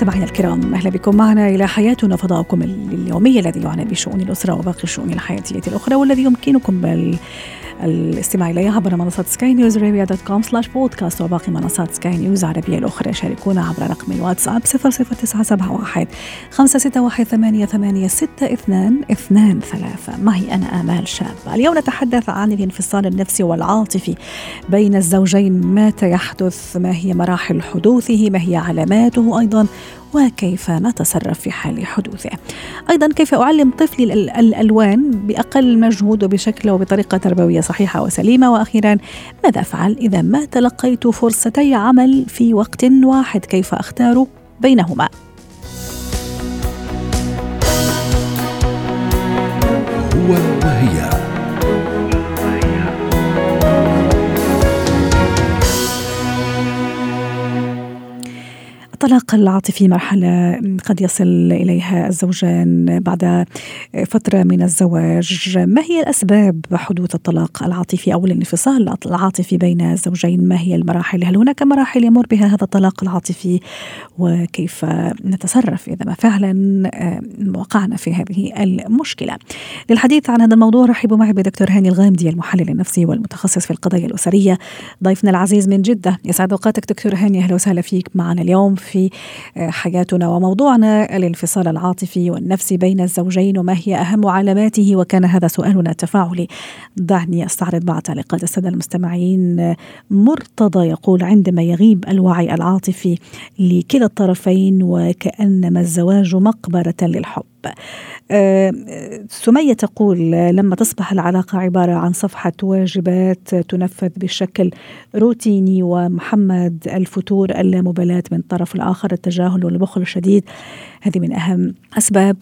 مستمعينا الكرام أهلا بكم معنا إلى حياتنا فضاؤكم اليومي الذي يعنى بشؤون الأسرة وباقي الشؤون الحياتيه الأخرى والذي يمكنكم الاستماع إليها عبر منصة سكاي نيوز عربية dot com slash بودكاست وباقي منصات سكاي نيوز العربية الأخرى. شاركونا عبر رقم الواتساب 00971 561 ثمانية ثمانية ستة اثنان اثنان ثلاثة. معي أنا آمال شابة اليوم نتحدث عن الانفصال النفسي والعاطفي بين الزوجين. متى يحدث؟ ما هي مراحل حدوثه؟ ما هي علاماته؟ أيضا وكيف نتصرف في حال حدوثه. أيضا كيف أعلم طفلي الألوان بأقل مجهود وبشكل وبطريقة تربوية صحيحة وسليمة؟ وأخيرا ماذا أفعل إذا ما تلقيت فرصتي عمل في وقت واحد؟ كيف أختار بينهما؟ هو وهي الطلاق العاطفي مرحلة قد يصل إليها الزوجان بعد فترة من الزواج. ما هي الأسباب حدوث الطلاق العاطفي أو الانفصال العاطفي بين الزوجين؟ ما هي المراحل؟ هل هناك مراحل يمر بها هذا الطلاق العاطفي؟ وكيف نتصرف إذا ما فعلا؟ وقعنا في هذه المشكلة. للحديث عن هذا الموضوع رحبوا معي بدكتور هاني الغامدي المحلل النفسي والمتخصص في القضايا الأسرية ضيفنا العزيز من جدة. يسعد أوقاتك دكتور هاني أهلا وسهلا فيك معنا اليوم في حياتنا وموضوعنا الانفصال العاطفي والنفسي بين الزوجين وما هي أهم علاماته وكان هذا سؤالنا التفاعلي دعني أستعرض بعض تعليقات السادة المستمعين. مرتضى يقول عندما يغيب الوعي العاطفي لكلا الطرفين وكأنما الزواج مقبرة للحب. سمية تقول لما تصبح العلاقة عبارة عن صفحة واجبات تنفذ بشكل روتيني ومحمد الفتور اللامبالاة من الطرف الآخر التجاهل والبخل الشديد هذه من أهم أسباب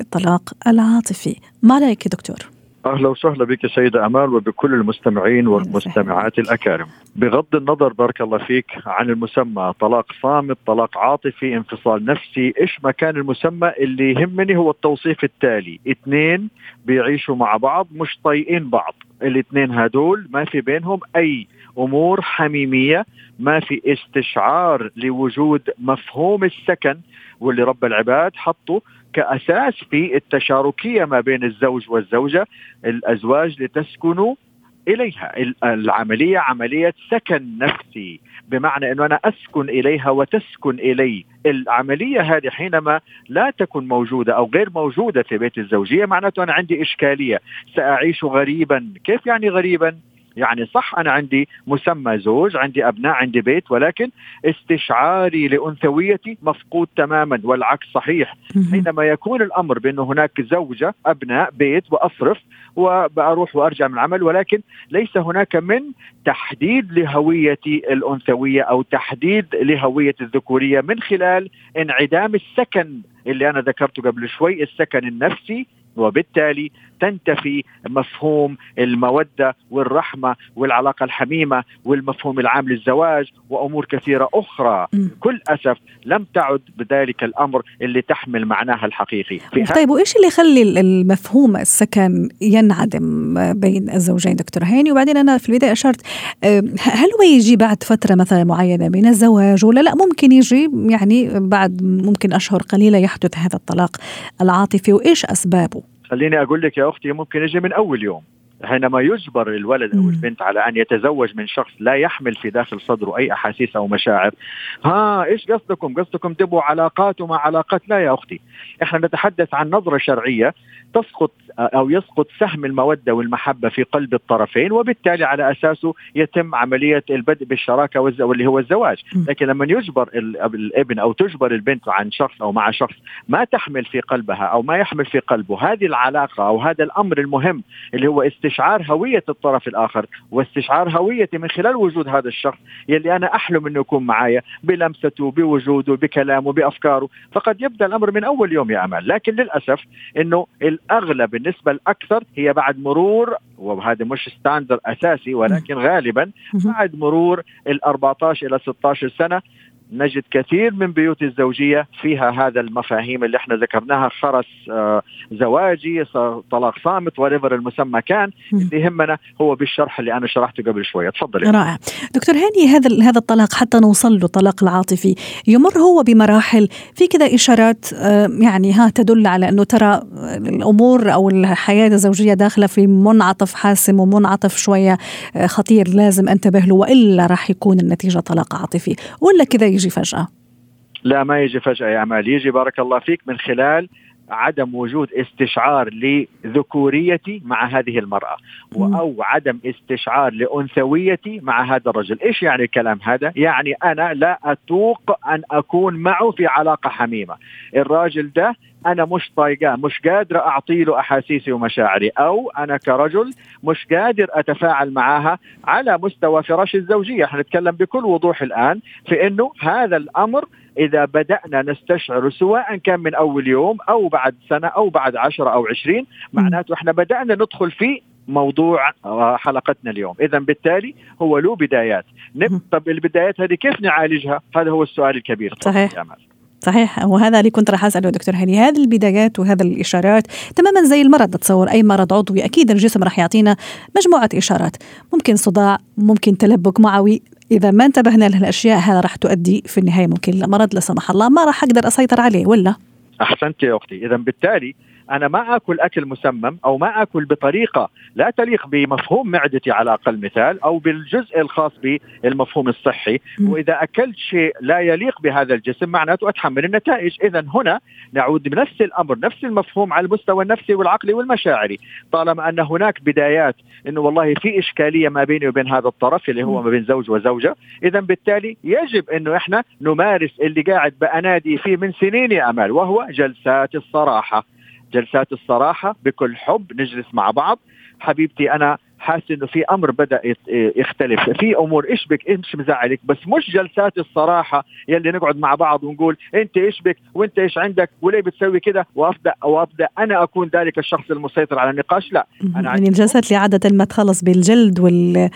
الطلاق العاطفي ما رأيك دكتور؟ أهلا وسهلا بك سيدة أمال وبكل المستمعين والمستمعات الأكارم. بغض النظر بارك الله فيك عن المسمى طلاق صامت، طلاق عاطفي، انفصال نفسي، إيش ما كان المسمى اللي يهمني هو التوصيف التالي، اثنين بيعيشوا مع بعض مش طايقين بعض، الاثنين هدول ما في بينهم أي أمور حميمية، ما في استشعار لوجود مفهوم السكن واللي رب العباد حطه كأساس في التشاركية ما بين الزوج والزوجة الأزواج لتسكنوا إليها. العملية عملية سكن نفسي بمعنى إنه أنا أسكن إليها وتسكن إلي. العملية هذه حينما لا تكن موجودة أو غير موجودة في بيت الزوجيه معناته أنا عندي إشكالية سأعيش غريبا. كيف يعني غريبا؟ يعني صح أنا عندي مسمى زوج عندي أبناء عندي بيت ولكن استشعاري لأنثويتي مفقود تماما والعكس صحيح. حينما يكون الأمر بانه هناك زوجة أبناء بيت وأصرف وبروح وأرجع من العمل ولكن ليس هناك من تحديد لهويتي الأنثوية أو تحديد لهويه الذكورية من خلال انعدام السكن اللي أنا ذكرته قبل شوي السكن النفسي وبالتالي تنتفي مفهوم المودة والرحمة والعلاقة الحميمة والمفهوم العام للزواج وأمور كثيرة أخرى. بكل أسف لم تعد بذلك الأمر اللي تحمل معناها الحقيقي. طيب وإيش اللي يخلي المفهوم السكن ينعدم بين الزوجين دكتور هاني؟ وبعدين أنا في البداية أشرت هل هو يجي بعد فترة مثلا معينة من الزواج ولا لا؟ ممكن يجي يعني بعد ممكن أشهر قليلة يحدث هذا الطلاق العاطفي وإيش أسبابه؟ خليني أقول لك يا أختي ممكن يجي من أول يوم. حينما يجبر الولد أو البنت على أن يتزوج من شخص لا يحمل في داخل صدره أي أحاسيس أو مشاعر ها إيش قصدكم؟ قصدكم تبوا علاقات وما علاقات؟ لا يا أختي. إحنا نتحدث عن نظرة شرعية تسقط أو يسقط سهم المودة والمحبة في قلب الطرفين وبالتالي على أساسه يتم عملية البدء بالشراكة واللي هو الزواج، لكن لما يجبر الابن أو تجبر البنت عن شخص أو مع شخص ما تحمل في قلبها أو ما يحمل في قلبه هذه العلاقة أو هذا الأمر المهم اللي هو استشعار هوية الطرف الآخر واستشعار هويتي من خلال وجود هذا الشخص يلي أنا أحلم إنه يكون معايا بلمسته بوجوده بكلامه بأفكاره، فقد يبدأ الأمر من أول يوم يا امال، لكن للأسف إنه الأغلب بالنسبة الأكثر هي بعد مرور وهذا مش ستاندر أساسي ولكن غالبا بعد مرور ال 14 إلى 16 سنة نجد كثير من بيوت الزوجية فيها هذا المفاهيم اللي إحنا ذكرناها خرس آه زواجي طلاق صامت وريفر المسمى كان اللي يهمنا هو بالشرح اللي أنا شرحته قبل شوية. تفضلي رائع. دكتور هاني هذا هذا الطلاق حتى نوصل له الطلاق العاطفي يمر هو بمراحل في كذا إشارات آه يعني ها تدل على إنه ترى الأمور أو الحياة الزوجية داخلة في منعطف حاسم ومنعطف شوية آه، خطير لازم أنتبه له وإلا راح يكون النتيجة طلاق عاطفي. ولا كذا يجي فجأة. لا ما يجي فجأة يا امال يجي بارك الله فيك من خلال عدم وجود استشعار لذكوريتي مع هذه المرأة أو عدم استشعار لأنثويتي مع هذا الرجل. إيش يعني الكلام هذا؟ يعني أنا لا أتوق أن أكون معه في علاقة حميمة. الراجل ده أنا مش طايقاه مش قادر أعطي له أحاسيسي ومشاعري أو أنا كرجل مش قادر أتفاعل معها على مستوى فراش الزوجية. إحنا نتكلم بكل وضوح الآن في إنه هذا الأمر إذا بدأنا نستشعر سواء كان من أول يوم أو بعد سنة أو بعد عشرة أو عشرين معناته إحنا بدأنا ندخل في موضوع آه، حلقتنا اليوم. إذا بالتالي هو له بدايات. طب البدايات هذه كيف نعالجها؟ هذا هو السؤال الكبير. صحيح. صحيح. وهذا اللي كنت راح أسأله دكتور هاني. هذه البدايات وهذا الإشارات تماما زي المرض نتصور. أي مرض عضوي أكيد الجسم راح يعطينا مجموعة إشارات. ممكن صداع ممكن تلبك معوي إذا ما انتبهنا لهالاشياء هذا راح تؤدي في النهاية ممكن لمرض لا سمح الله. ما راح أقدر أسيطر عليه ولا؟ أحسنت يا أختي. اذا بالتالي أنا ما آكل أكل مسمم أو ما آكل بطريقة لا تليق بمفهوم معدتي على أقل مثال أو بالجزء الخاص بالمفهوم الصحي. وإذا أكلت شيء لا يليق بهذا الجسم معناته أتحمل النتائج. إذا هنا نعود بنفس الأمر نفس المفهوم على المستوى النفسي والعقلي والمشاعري. طالما أن هناك بدايات إنه والله في إشكالية ما بيني وبين هذا الطرف اللي هو ما بين زوج وزوجة إذا بالتالي يجب إنه إحنا نمارس اللي قاعد بأنادي فيه من سنين يا أمال وهو جلسات الصراحة. جلسات الصراحة بكل حب نجلس مع بعض. حبيبتي أنا حاسس إنه في أمر بدأ يختلف. في أمور إيش بك؟ إيش مزعلك؟ بس مش جلسات الصراحة يلي نقعد مع بعض ونقول أنت إيش بك؟ وأنت إيش عندك؟ وليه بتسوي كده؟ وأبدأ وأبدأ أنا أكون ذلك الشخص المسيطر على النقاش؟ لا. أنا يعني الجلسات اللي عادة ما تخلص بالجلد وال...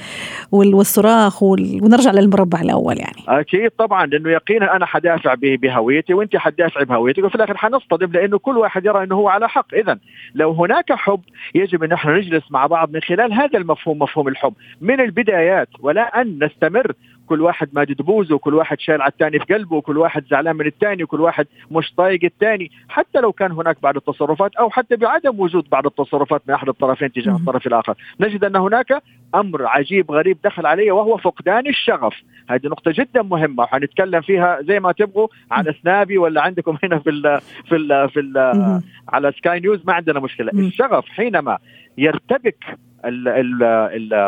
وال... والصراخ وال... ونرجع للمربع الأول يعني. أكيد طبعا لأنه يقينا أنا حدافع بهويتي وأنت حدافعي بهويتك. وفي الآخر حنصطدم لأنه كل واحد يرى أنه هو على حق. اذا لو هناك حب يجب أن إحنا نجلس مع بعض من خلال هذا المفهوم مفهوم الحب. من البدايات ولا أن نستمر. كل واحد ماجد بوزه وكل واحد شايل على الثاني في قلبه وكل واحد زعلان من الثاني وكل واحد مش طايق الثاني. حتى لو كان هناك بعض التصرفات أو حتى بعدم وجود بعض التصرفات من أحد الطرفين تجاه الطرف الآخر. نجد أن هناك أمر عجيب غريب دخل عليه وهو فقدان الشغف. هذه نقطة جدا مهمة وحنتكلم فيها زي ما تبغوا على سنابي ولا عندكم هنا في ال في ال في ال على سكاي نيوز. ما عندنا مشكلة. الشغف حينما يرتبك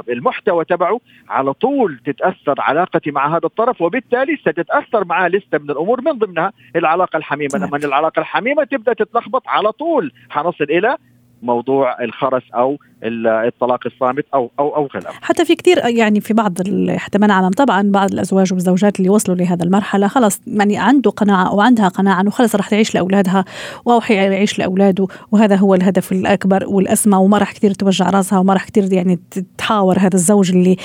المحتوى تبعه على طول تتأثر علاقتي مع هذا الطرف وبالتالي ستتأثر معاه لستة من الأمور من ضمنها العلاقة الحميمة. لما العلاقة الحميمة تبدأ تتلخبط على طول حنصل إلى موضوع الخرس أو الطلاق الصامت أو أو أو غيره. حتى في كثير يعني في بعض حتى ما نعلم طبعا بعض الأزواج والزوجات اللي وصلوا لهذا المرحلة خلص يعني عنده قناعة أو عندها قناعة إنه خلص راح تعيش لأولادها أو حيعيش لأولاده وهذا هو الهدف الأكبر والأسمى وما راح كثير توجع راسها وما راح كثير يعني تحاور هذا الزوج اللي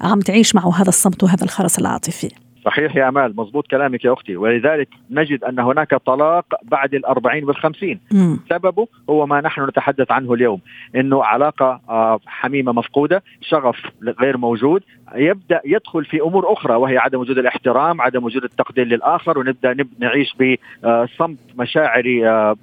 عم تعيش معه هذا الصمت وهذا الخرس العاطفي. صحيح يا أمال مضبوط كلامك يا أختي ولذلك نجد أن هناك طلاق بعد الأربعين والخمسين مم. سببه هو ما نحن نتحدث عنه اليوم إنه علاقة آه، حميمة مفقودة شغف غير موجود يبدأ يدخل في أمور أخرى وهي عدم وجود الاحترام عدم وجود التقدير للآخر ونبدأ نعيش بصمت مشاعري آه،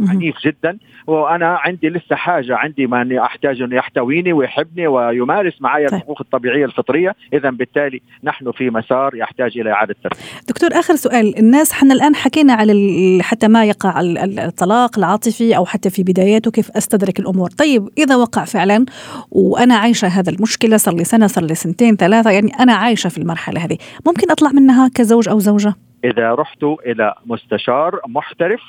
عنيف جدا. وأنا عندي لسه حاجة عندي من احتاج انه يحتويني ويحبني ويمارس معي طيب. الحقوق الطبيعية الفطرية. اذا بالتالي نحن في مسار يحتاج إلى إعادة ترتيب دكتور آخر سؤال. الناس حنا الآن حكينا على حتى ما يقع الطلاق العاطفي أو حتى في بداياته كيف أستدرك الأمور. طيب إذا وقع فعلا وأنا عايشة هذا المشكلة صار لي سنة صار لي سنتين ثلاثة يعني أنا عايشة في المرحلة هذه ممكن أطلع منها كزوج أو زوجة؟ إذا رحت إلى مستشار محترف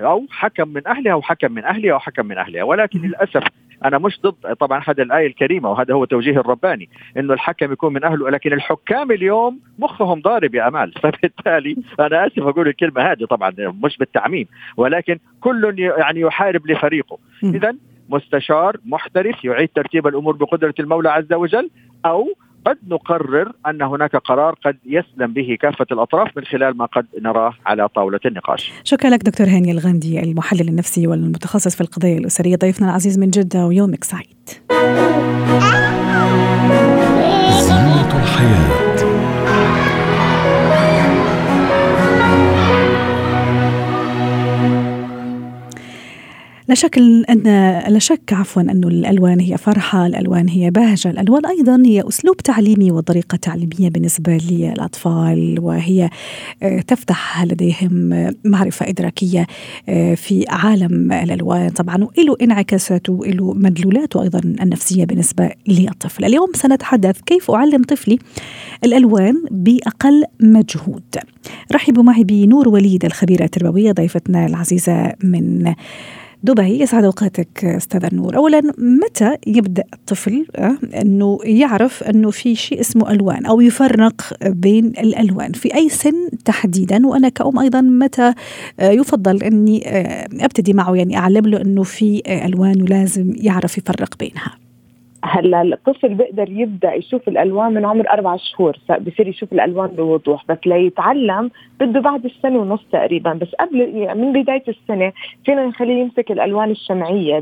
أو حكم من أهلها أو حكم من أهلها أو حكم من أهلها. ولكن للأسف أنا مش ضد طبعا هذا الآية الكريمة وهذا هو توجيه الرباني إنه الحكم يكون من أهله لكن الحكام اليوم مخهم ضارب يا أمال. فبالتالي أنا آسف أقول الكلمة هذه طبعا مش بالتعميم ولكن كل يعني يحارب لفريقه. اذا مستشار محترف يعيد ترتيب الأمور بقدرة المولى عز وجل أو قد نقرر أن هناك قرار قد يسلم به كافة الأطراف من خلال ما قد نراه على طاولة النقاش. شكرا لك دكتور هاني الغندي المحلل النفسي والمتخصص في القضايا الأسرية ضيفنا العزيز من جدة ويومك سعيد. زينة الحياة لا شك أن لا شك عفوا أن الألوان هي فرحة، الألوان هي بهجة، الألوان أيضا هي أسلوب تعليمي وطريقة تعليمية بالنسبة للأطفال وهي آه، تفتح لديهم معرفة إدراكية آه، في عالم الألوان. طبعا وله انعكاساته وله مدلولاته أيضا النفسية بالنسبة للطفل. اليوم سنتحدث كيف أعلم طفلي الألوان بأقل مجهود. رحبوا معي بنور وليد الخبيرة التربوية ضيفتنا العزيزة من دبي يسعد أوقاتك أستاذ نور اولا متى يبدأ الطفل آه، أنه يعرف أنه في شيء اسمه ألوان أو يفرق بين الألوان؟ في أي سن تحديدا؟ وأنا كأم أيضا متى آه، يفضل أني آه، أبتدي معه؟ يعني أعلم له أنه في ألوان ولازم يعرف يفرق بينها. هلا الطفل بيقدر يبدأ يشوف الألوان من عمر أربع شهور بصير يشوف الألوان بوضوح بس ليتعلم بده بعد السنة ونص تقريبا بس قبل يعني من بداية السنة فينا نخليه يمسك الألوان الشمعية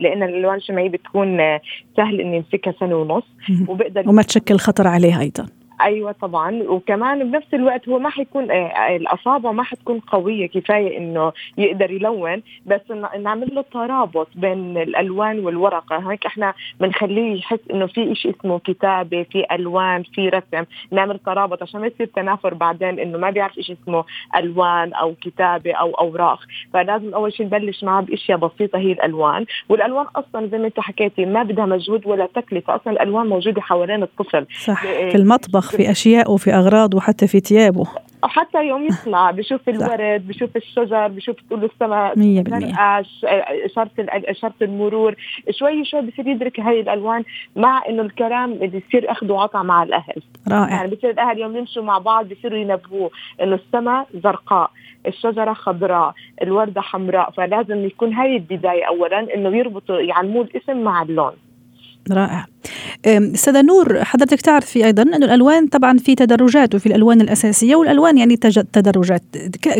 لأن الألوان الشمعية بتكون سهل إنه يمسكها سنة ونص وبقدر وما تشكل خطر عليه أيضا. أيوه طبعا. وكمان بنفس الوقت هو ما حيكون آه، آه، الاصابع ما حتكون قوية كفاية إنه يقدر يلون بس نعمل له ترابط بين الألوان والورقة. هيك إحنا بنخليه يحس إنه في شيء اسمه كتابة في ألوان في رسم. نعمل ترابط عشان ما يصير تنافر بعدين إنه ما بيعرف شيء اسمه ألوان أو كتابة أو أوراق. فلازم أول شيء نبلش معه بأشياء بسيطة هي الألوان. والألوان أصلا زي ما أنت حكيتي ما بدها مجهود ولا تكلفة. أصلا الألوان موجودة حوالين الطفل. صح. في المطبخ في أشياء وفي أغراض وحتى في ثيابه. حتى يوم يطلع بشوف الورد بشوف الشجر بشوف طول السماء 100% اشاره اشاره المرور شوي شوي بصير يدرك هاي الألوان مع إنه الكلام بيصير اخذ وعطى مع الأهل. رائع. يعني بصير الأهل يوم يمشوا مع بعض بصيروا ينبهوه إنه السماء زرقاء الشجرة خضراء الوردة حمراء فلازم يكون هاي البداية أولا إنه يربطوا يعلموه الاسم مع اللون. رائع. أستاذة نور حضرتك تعرفي أيضا انه الألوان طبعا في تدرجات وفي الألوان الأساسية والألوان يعني تدرجات.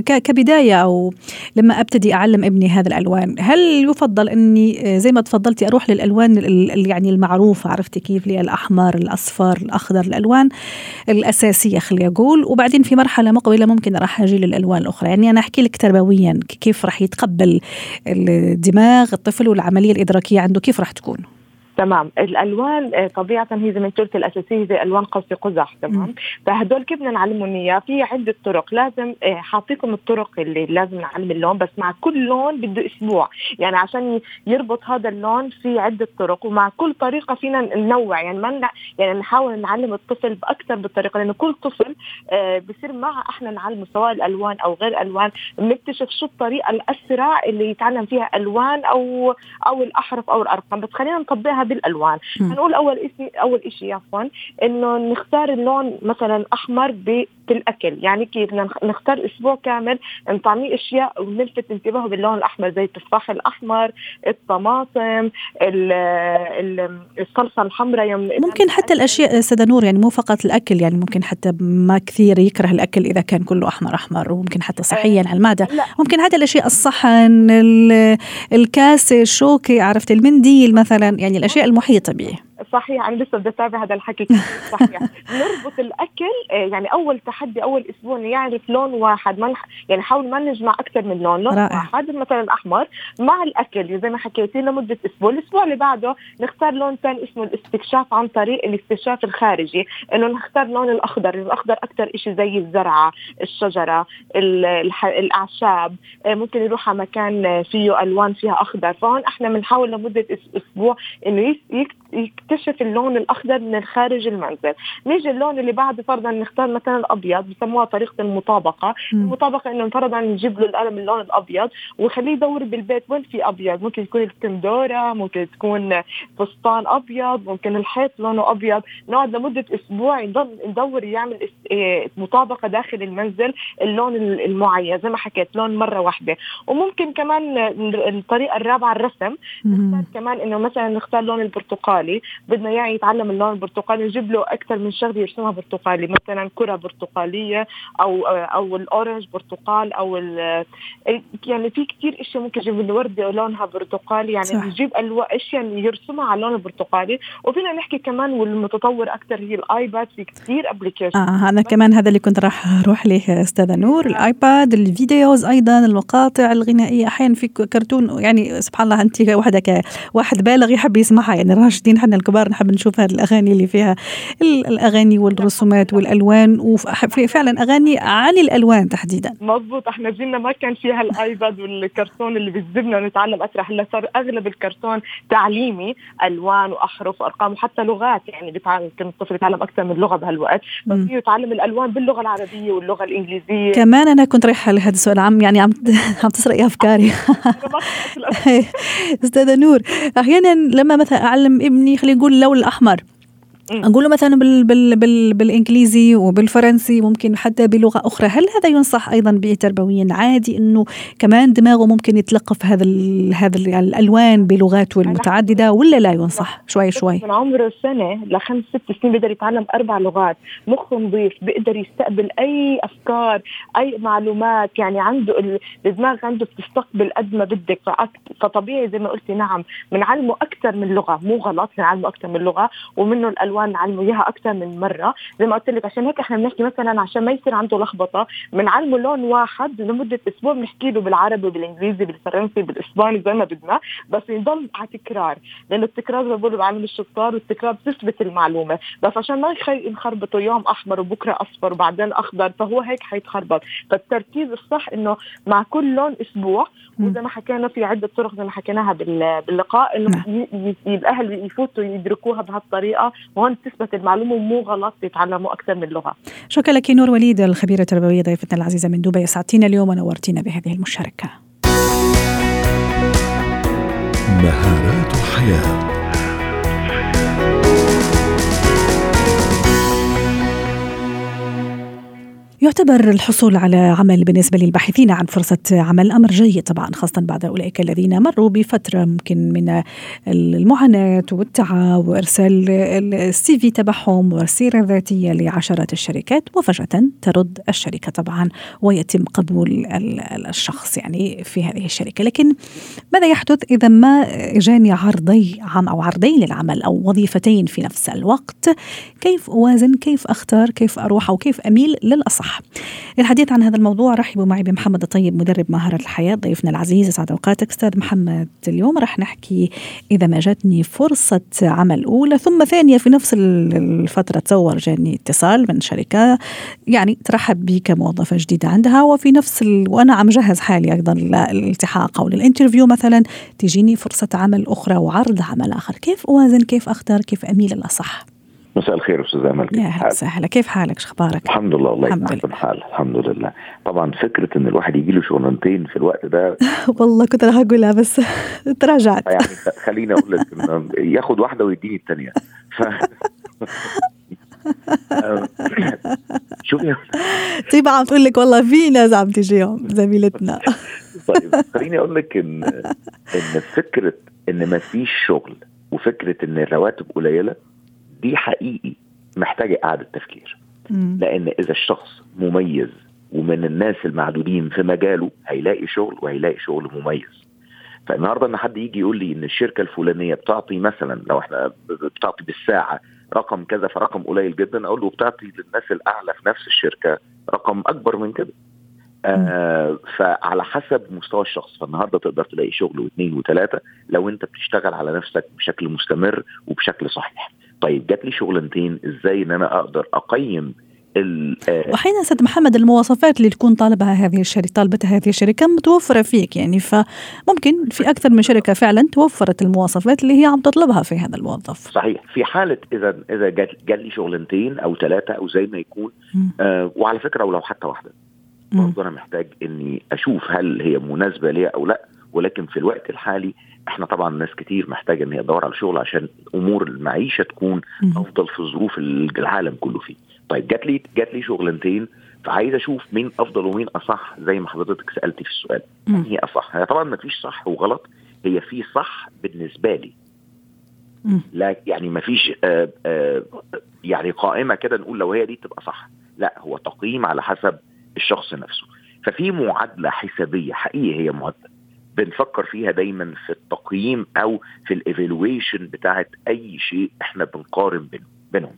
كبداية أو لما أبتدي أعلم ابني هذا الألوان هل يفضل أني آه، زي ما تفضلتي أروح للألوان يعني المعروفه عرفتي كيف؟ لي الأحمر الأصفر الأخضر الألوان الأساسية خلي أقول. وبعدين في مرحلة مقبلة ممكن راح أجي للألوان الأخرى. يعني أنا أحكي لك تربويا كيف راح يتقبل الدماغ الطفل والعملية الإدراكية عنده كيف راح تكون؟ تمام. الألوان آه، طبيعة هي زي ما قلت الأساسية زي ألوان قوس قزح تمام؟ فهدول كيف بدنا نعلمهم إياه؟ في عدة طرق. لازم آه، حاطيكم الطرق اللي لازم نعلم اللون بس مع كل لون بده أسبوع. يعني عشان يربط هذا اللون في عدة طرق ومع كل طريقة فينا ننوع. يعني ما يعني نحاول نعلم الطفل بأكثر بالطريقة لأنه كل طفل آه، بصير مع إحنا نعلمه سواء الألوان أو غير ألوان بنكتشف شو الطريقة الأسرع اللي يتعلم فيها ألوان أو أو الأحرف أو الأرقام. بس خلينا نطبقها بالالوان هنقول أول شيء أول شيء عفوا إنه نختار اللون مثلا أحمر بالاكل يعني كيف؟ نختار أسبوع كامل نطعميه أشياء ونلفت انتباهه باللون الأحمر زي التفاح الأحمر الطماطم الصلصة الحمراء ممكن حتى الأشياء أستاذة نور يعني مو فقط الأكل يعني ممكن حتى ما كثير يكره الأكل إذا كان كله أحمر أحمر وممكن حتى صحيا على المعدة. ممكن حتى الأشياء الصحن الكاسة الشوكة عرفت المنديل مثلا يعني الأشياء الأشياء المحيطة به. صحيح أنا لسه بدي أتابع هذا الحكي صحيح. نربط الأكل آه، يعني أول تحدي أول أسبوع يعرف لون واحد ما يعني حاول ما نجمع أكثر من لون لون رائع. واحد مثلا احمر مع الأكل. زي ما حكيتي لمدة أسبوع الأسبوع اللي بعده نختار لون ثاني اسمه الاستكشاف عن طريق الاكتشاف الخارجي إنه نختار لون الأخضر. الأخضر أكثر شيء زي الزرعة الشجرة الأعشاب آه، ممكن يروح على مكان فيه ألوان فيها أخضر. فهون إحنا بنحاول لمدة أسبوع إنه يكتشف اللون الأخضر من خارج المنزل. نيجي اللون اللي بعده فرضا نختار مثلا الأبيض بسموها طريقة المطابقة. م. المطابقة إنه فرضا نجيب له القلم اللون الأبيض وخليه يدور بالبيت وين في أبيض. ممكن تكون الكندوره ممكن تكون فستان أبيض ممكن الحيط لونه أبيض. نقعد لمدة أسبوع ندور يعمل إيه، مطابقة داخل المنزل اللون المعين زي ما حكيت لون مرة واحدة. وممكن كمان الطريقة الرابعة الرسم. نختار كمان إنه مثلا نختار لون البرتقال. برتقالي بدنا إياه يتعلم اللون البرتقالي نجيب له أكثر من شغلة يرسمها برتقالي مثلا كرة برتقالية أو أو ال orange برتقال أو يعني في كثير إشياء ممكن نجيب الوردة لونها برتقالي يعني صح. نجيب أشياء يرسمها على اللون البرتقالي وفينا نحكي كمان والمتطور أكثر هي الآيباد في كثير application آه أنا كمان هذا اللي كنت راح أروح له أستاذة نور الآيباد ال videos أيضا المقاطع الغنائية أحيانا في كرتون يعني سبحان الله أنت وحدك واحد بالغ يحب يسمعها يعني راشدين إحنا الكبار نحب نشوف هذه الأغاني اللي فيها الأغاني والرسومات والألوان وفعلا أغاني عن الألوان تحديدا. مضبوط. إحنا جيلنا ما كان فيها الآيباد والكرتون اللي بيجذبنا نتعلم أسرع. هلا صار أغلب الكرتون تعليمي ألوان وأحرف وأرقام وحتى لغات. يعني بيتعلم كان الطفل يتعلم أكثر من لغة بهالوقت. بس يتعلم الألوان باللغة العربية واللغة الإنجليزية. كمان أنا كنت رايحة لهذا السؤال عم يعني عم عم تسرقي أفكاري. أستاذة نور أحيانا لما مثلا أعلم ابني خلينا نقول اللون الأحمر. أقول له مثلا بال بال بال بالإنجليزي وبالفرنسي ممكن حتى بلغة أخرى. هل هذا ينصح أيضا تربويا عادي إنه كمان دماغه ممكن يتلقف هذا هذا الألوان بلغاته المتعدده ولا لا ينصح؟ شوي شوي. من عمره سنه لخمس ست سنين بيقدر يتعلم أربع لغات. مخه نظيف بيقدر يستقبل أي أفكار أي معلومات. يعني عنده الدماغ عنده بتستقبل قد ما بدك. فطبيعي زي ما قلتي نعم بنعلمه أكثر من لغة. مو غلط بنعلمه أكثر من لغة ومنه الألوان الالوان نعلمه إياها أكثر من مرة. زي ما قلت لك عشان هيك إحنا بنحكي مثلا عشان ما يصير عنده لخبطة بنعلمه لون واحد لمدة أسبوع بنحكي له بالعربي بالانجليزي بالفرنسي بالإسباني زي ما بدنا بس يضل على تكرار. لأنه التكرار زي ما بقولوا بعلم الشطار والتكرار بتثبت المعلومة. بس عشان ما ينخربطوا يوم أحمر وبكرة أصفر وبعدين أخضر فهو هيك حيتخربط. فالتركيز الصح إنه مع كل لون أسبوع وزي ما حكينا في عدة طرق زي ما حكيناها باللقاء إنه نعم. الاهل يفوتوا يدركوها بهالطريقة وهون تثبت المعلومة ومو غلط يتعلموا أكثر من لغة. شكرا لك نور وليد الخبيرة التربوية ضيفتنا العزيزة من دبي أسعدتينا اليوم ونورتينا بهذه المشاركة. مهارات حياة يعتبر الحصول على عمل بالنسبة للباحثين عن فرصة عمل أمر جيد طبعا خاصة بعد أولئك الذين مروا بفترة ممكن من المعاناة والتعب وإرسال السي في تبعهم والسيرة الذاتية لعشرات الشركات وفجأة ترد الشركة طبعا ويتم قبول الشخص يعني في هذه الشركة. لكن ماذا يحدث إذا ما جاني عرضي عم أو عرضين للعمل أو وظيفتين في نفس الوقت؟ كيف أوازن؟ كيف أختار؟ كيف أروح؟ أو كيف أميل للأصح؟ للحديث عن هذا الموضوع رحبوا معي بمحمد الطيب مدرب مهارة الحياة ضيفنا العزيز. اسعد أوقاتك أستاذ محمد. اليوم رح نحكي إذا ما جاتني فرصة عمل أولى ثم ثانية في نفس الفترة تصور جاني اتصال من شركة. يعني ترحب بي كموظفة جديدة عندها وفي نفس ال... وأنا عم جهز حالي أيضا للالتحاق أو لل interview مثلا. تجيني فرصة عمل أخرى وعرض عمل آخر. كيف أوازن؟ كيف أختار؟ كيف أميل الاصح مساء الخير أستاذ أمل. يا أهلا وسهلا. كيف حالك؟ شو أخبارك؟ الحمد لله الله الحمد لله. حال الحمد لله. طبعا فكرة إن الواحد يجي له شغلانتين في الوقت ده والله كنت راح أقولها بس تراجعت. يعني خليني أقول لك ياخد واحدة ويديني الثانية ف... شوفي طيب عم تقول لك والله في ناس عم تجيهم زميلتنا. طيب خليني أقول لك إن إن فكرة إن ما فيش شغل وفكرة إن الرواتب قليلة دي حقيقي محتاجه إعادة تفكير. لأن إذا الشخص مميز ومن الناس المعدودين في مجاله هيلاقي شغل وهيلاقي شغل مميز. فالنهاردة إن حد يجي يقول لي إن الشركة الفلانية بتعطي مثلا لو إحنا بتعطي بالساعة رقم كذا فرقم قليل جدا أقول له بتعطي للناس الأعلى في نفس الشركة رقم أكبر من كده. آه فعلى حسب مستوى الشخص. فالنهاردة تقدر تلاقي شغل واثنين وثلاثة لو أنت بتشتغل على نفسك بشكل مستمر وبشكل صحيح. طيب جات لي شغلانتين إزاي إن أنا أقدر أقيم آه، وحين أستاذ محمد المواصفات اللي تكون طالبها هذه الشركة طالبتها هذه الشركة متوفرة فيك؟ يعني فممكن في أكثر من شركة فعلا توفرت المواصفات اللي هي عم تطلبها في هذا الموظف. صحيح. في حالة إذا إذا جات جات لي شغلانتين أو ثلاثة أو زي ما يكون آه وعلى فكرة ولو حتى واحدة. برضه أنا محتاج إني أشوف هل هي مناسبة ليا أو لأ. ولكن في الوقت الحالي إحنا طبعا ناس كتير محتاجة إن هي تدور على شغل عشان أمور المعيشة تكون أفضل في ظروف العالم كله فيه. طيب جات لي جات لي شغلانتين فعايز أشوف مين أفضل ومين أصح زي ما حضرتك سالتي في السؤال. مين هي أصح؟ هي طبعا ما فيش صح وغلط هي في صح بالنسبة لي. لا يعني ما فيش آه آه يعني قائمة كده نقول لو هي دي تبقى صح لا هو تقييم على حسب الشخص نفسه ففي معادلة حسابية حقيقي هي معادلة بنفكر فيها دايما في التقييم أو في ال evaluation بتاعت أي شيء إحنا بنقارن بينهم.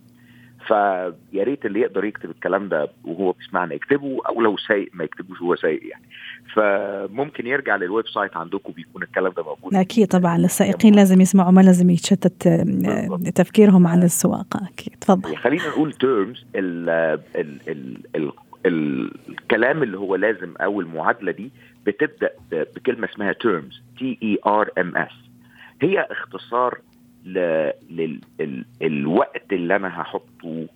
فيا ريت اللي يقدر يكتب الكلام ده وهو بيسمعنا يكتبه أو لو سايق ما يكتبوش وهو سايق يعني. فممكن يرجع لل website عندكم بيكون الكلام ده موجود. أكيد طبعا السائقين لازم يسمعوا ما لازم يتشتت آه، تفكيرهم عن السواقة. أكيد تفضل. خلينا نقول TERMS ال ال ال ال الكلام اللي هو لازم أو المعادلة دي بتبدأ بكلمة اسمها TERMS T E R M S هي اختصار للوقت اللي أنا هحطه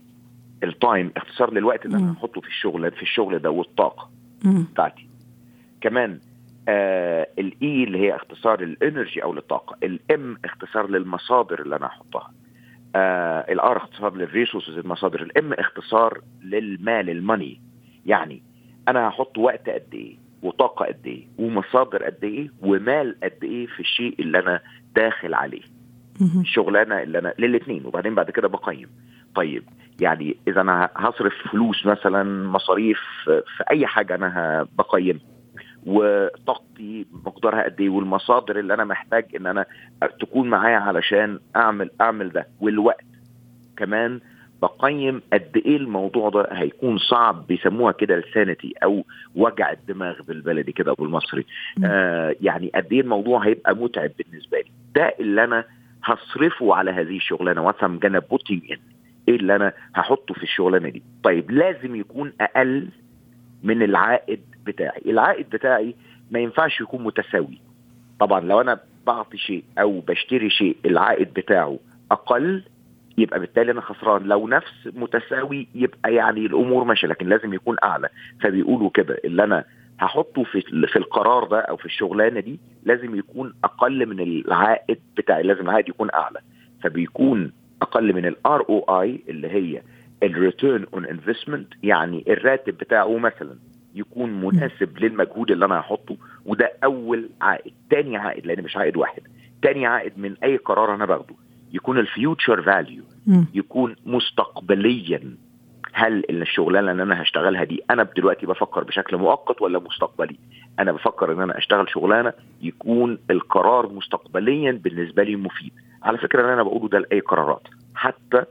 ال time اختصار للوقت اللي أنا هحطه في الشغل في الشغل ده والطاقة بتاعتي. كمان آه ال E اللي هي اختصار ال energy أو للطاقه ال M اختصار للمصادر اللي أنا هحطها. آه ال R اختصار لل resources المصادر. ال M اختصار للمال ال money يعني أنا هحط وقت قد إيه؟ وطاقة قد إيه ومصادر قد إيه ومال قد إيه في الشيء اللي أنا داخل عليه. الشغلانه اللي أنا للاثنين وبعدين بعد كده بقيم. طيب يعني إذا أنا هصرف فلوس مثلا مصاريف في أي حاجة أنا بقيم وطاقتي مقدارها قد إيه والمصادر اللي أنا محتاج إن أنا تكون معايا علشان أعمل أعمل ده والوقت كمان بقيم قد إيه الموضوع ده هيكون صعب بيسموها كده السانتي أو وجع الدماغ بالبلدي كده بالمصري آه يعني قد إيه الموضوع هيبقى متعب بالنسبة لي. ده اللي أنا هصرفه على هذه الشغلانة وأفهم جانا بوتينج ان إيه اللي أنا هحطه في الشغلانة دي. طيب لازم يكون أقل من العائد بتاعي. العائد بتاعي ما ينفعش يكون متساوي. طبعا لو أنا بعطي شيء أو بشتري شيء العائد بتاعه أقل يبقى بالتالي أنا خسران. لو نفس متساوي يبقى يعني الأمور ماشية لكن لازم يكون أعلى. فبيقولوا كده اللي أنا هحطه في في القرار ده أو في الشغلانة دي لازم يكون أقل من العائد بتاعي لازم العائد يكون أعلى. فبيكون أقل من ال R O I اللي هي ال return on investment يعني الراتب بتاعه مثلا يكون مناسب للمجهود اللي أنا هحطه وده أول عائد. تاني عائد لأن مش عائد واحد. تاني عائد من أي قرار أنا باخده يكون ال future value يكون مستقبليا. هل الشغلانة اللي أنا هشتغلها دي أنا دلوقتي بفكر بشكل مؤقت ولا مستقبلي؟ أنا بفكر إن أنا أشتغل شغلانة يكون القرار مستقبليا بالنسبة لي مفيد. على فكرة اللي أنا بقوله ده لأي قرارات حتى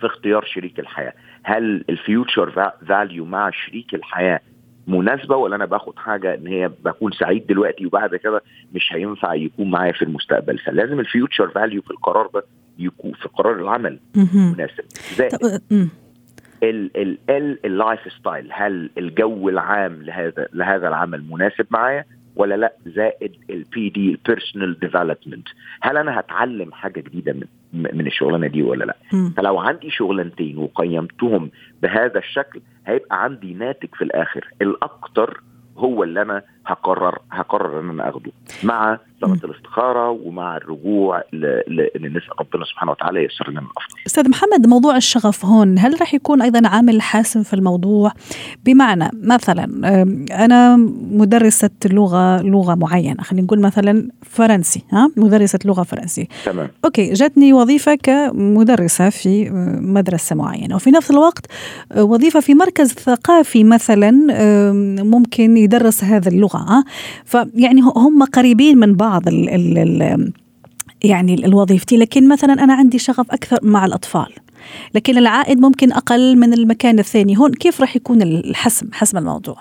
في اختيار شريك الحياة. هل ال future value مع شريك الحياة مناسبة ولا أنا باخد حاجة إن هي بكون سعيد دلوقتي وبعد كده مش هينفع يكون معايا في المستقبل؟ فلازم ال future value في القرار ده يكون في قرار العمل مناسب. زائد ال ال ال lifestyle هل الجو العام لهذا لهذا العمل مناسب معايا ولا لا؟ زائد ال PD ال personal development هل أنا هتعلم حاجة جديدة من من الشغلانة دي ولا لا؟ م. فلو عندي شغلانتين وقيمتهم بهذا الشكل هيبقى عندي ناتج في الآخر. الاكثر هو اللي أنا هقرر هقرر إن أنا أخده مع صلاة الاستخارة ومع الرجوع لأن نسال ربنا سبحانه وتعالى ييسر لنا الأفضل. أستاذ محمد موضوع الشغف هون هل راح يكون أيضا عامل حاسم في الموضوع؟ بمعنى مثلا أنا مدرسة لغه لغة معينة خلينا نقول مثلا فرنسي ها مدرسة لغة فرنسي. تمام. أوكي جاتني وظيفة كمدرسة في مدرسة معينة وفي نفس الوقت وظيفة في مركز ثقافي مثلا ممكن يدرس هذا اللغة ها فيعني هم قريبين من بعض ال ال ال يعني الوظيفتي لكن مثلا أنا عندي شغف أكثر مع الأطفال لكن العائد ممكن أقل من المكان الثاني. هون كيف راح يكون الحسم حسم الموضوع؟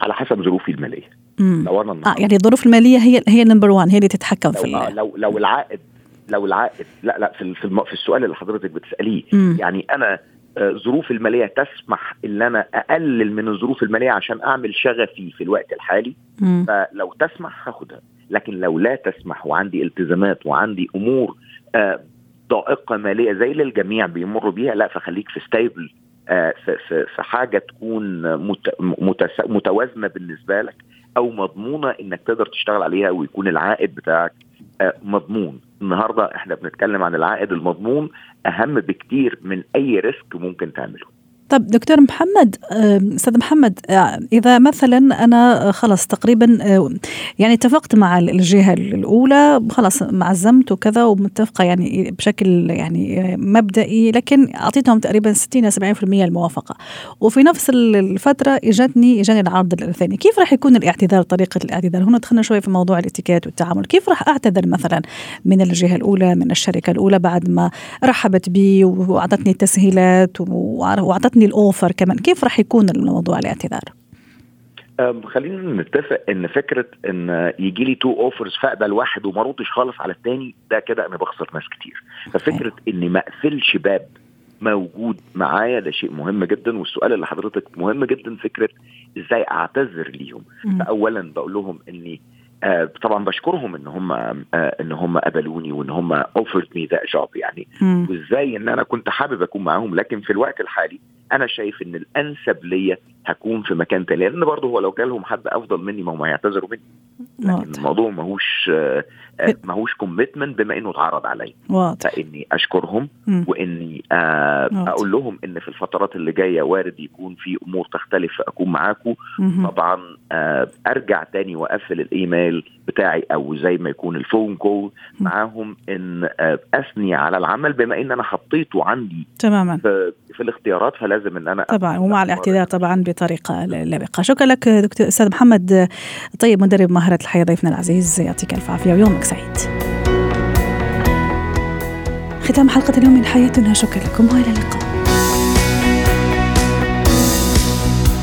على حسب ظروفي المالية. لو أنا آه يعني الظروف المالية هي هي number 1 هي اللي تتحكم لو في آه لو لو العائد لو العائد لا لا في في, في السؤال اللي حضرتك بتسأليه. يعني أنا ظروف المالية تسمح إن أنا أقلل من الظروف المالية عشان أعمل شغفي في الوقت الحالي م. فلو تسمح هاخدها لكن لو لا تسمح وعندي التزامات وعندي أمور آه ضائقة مالية زي اللي الجميع بيمروا بيها لا فخليك في stable آه في, حاجة تكون مت متوازنة بالنسبة لك أو مضمونة إنك تقدر تشتغل عليها ويكون العائد بتاعك مضمون. النهارده إحنا بنتكلم عن العائد المضمون أهم بكتير من أي ريسك ممكن تعمله. طب دكتور محمد أستاذ محمد آه، إذا مثلا أنا خلص تقريبا آه، يعني اتفقت مع الجهة الأولى خلاص معزمت وكذا ومتفقة يعني بشكل يعني مبدئي لكن أعطيتهم تقريبا 60 70% الموافقة. وفي نفس الفترة إجتني إجاني العرض الثاني. كيف راح يكون الاعتذار طريقة الاعتذار؟ هنا دخلنا شوي في موضوع الاتيكيت والتعامل. كيف راح أعتذر مثلا من الجهة الأولى من الشركة الأولى بعد ما رحبت بي وأعطتني تسهيلات وأعطتني ال offer كمان؟ كيف راح يكون الموضوع الاعتذار؟ خلينا نتفق إن فكرة إن يجي لي two offers فأقبل واحد وما ردش خالص على الثاني ده كده أنا بخسر ناس كتير. ففكرة. إني ما أقفلش باب موجود معايا ده شيء مهم جدا والسؤال اللي حضرتك مهم جدا فكرة إزاي أعتذر ليهم؟ فاولا بقول لهم إني طبعا بشكرهم إن هم آه إن هم قبلوني وإن هم offered me the job يعني. وإزاي إن أنا كنت حابب أكون معاهم لكن في الوقت الحالي أنا شايف إن الأنسب ليا هكون في مكان تاني لأن برضه هو لو جالهم حد أفضل مني ما هم هيعتذروا مني. لكن الموضوع ماهوش آه ماهوش commitment بما إنه اتعرض عليا. فإني أشكرهم م. وإني آه أقول لهم إن في الفترات اللي جاية وارد يكون في أمور تختلف أكون معاكم. طبعا آه أرجع تاني وأقفل الإيميل بتاعي أو زي ما يكون ال phone call معاهم إن أثني على العمل بما إن أنا حطيته عندي تماما. في, في الاختيارات فلازم إن أنا طبعا ومع الاعتذار طبعا بطريقه لبقه شكرا لك دكتور أستاذ محمد. طيب مدرب مهارة الحياة ضيفنا العزيز يعطيك ألف عافية ويومك سعيد. ختام حلقة اليوم من حياتنا. شكرا لكم وإلى اللقاء.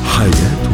حياتنا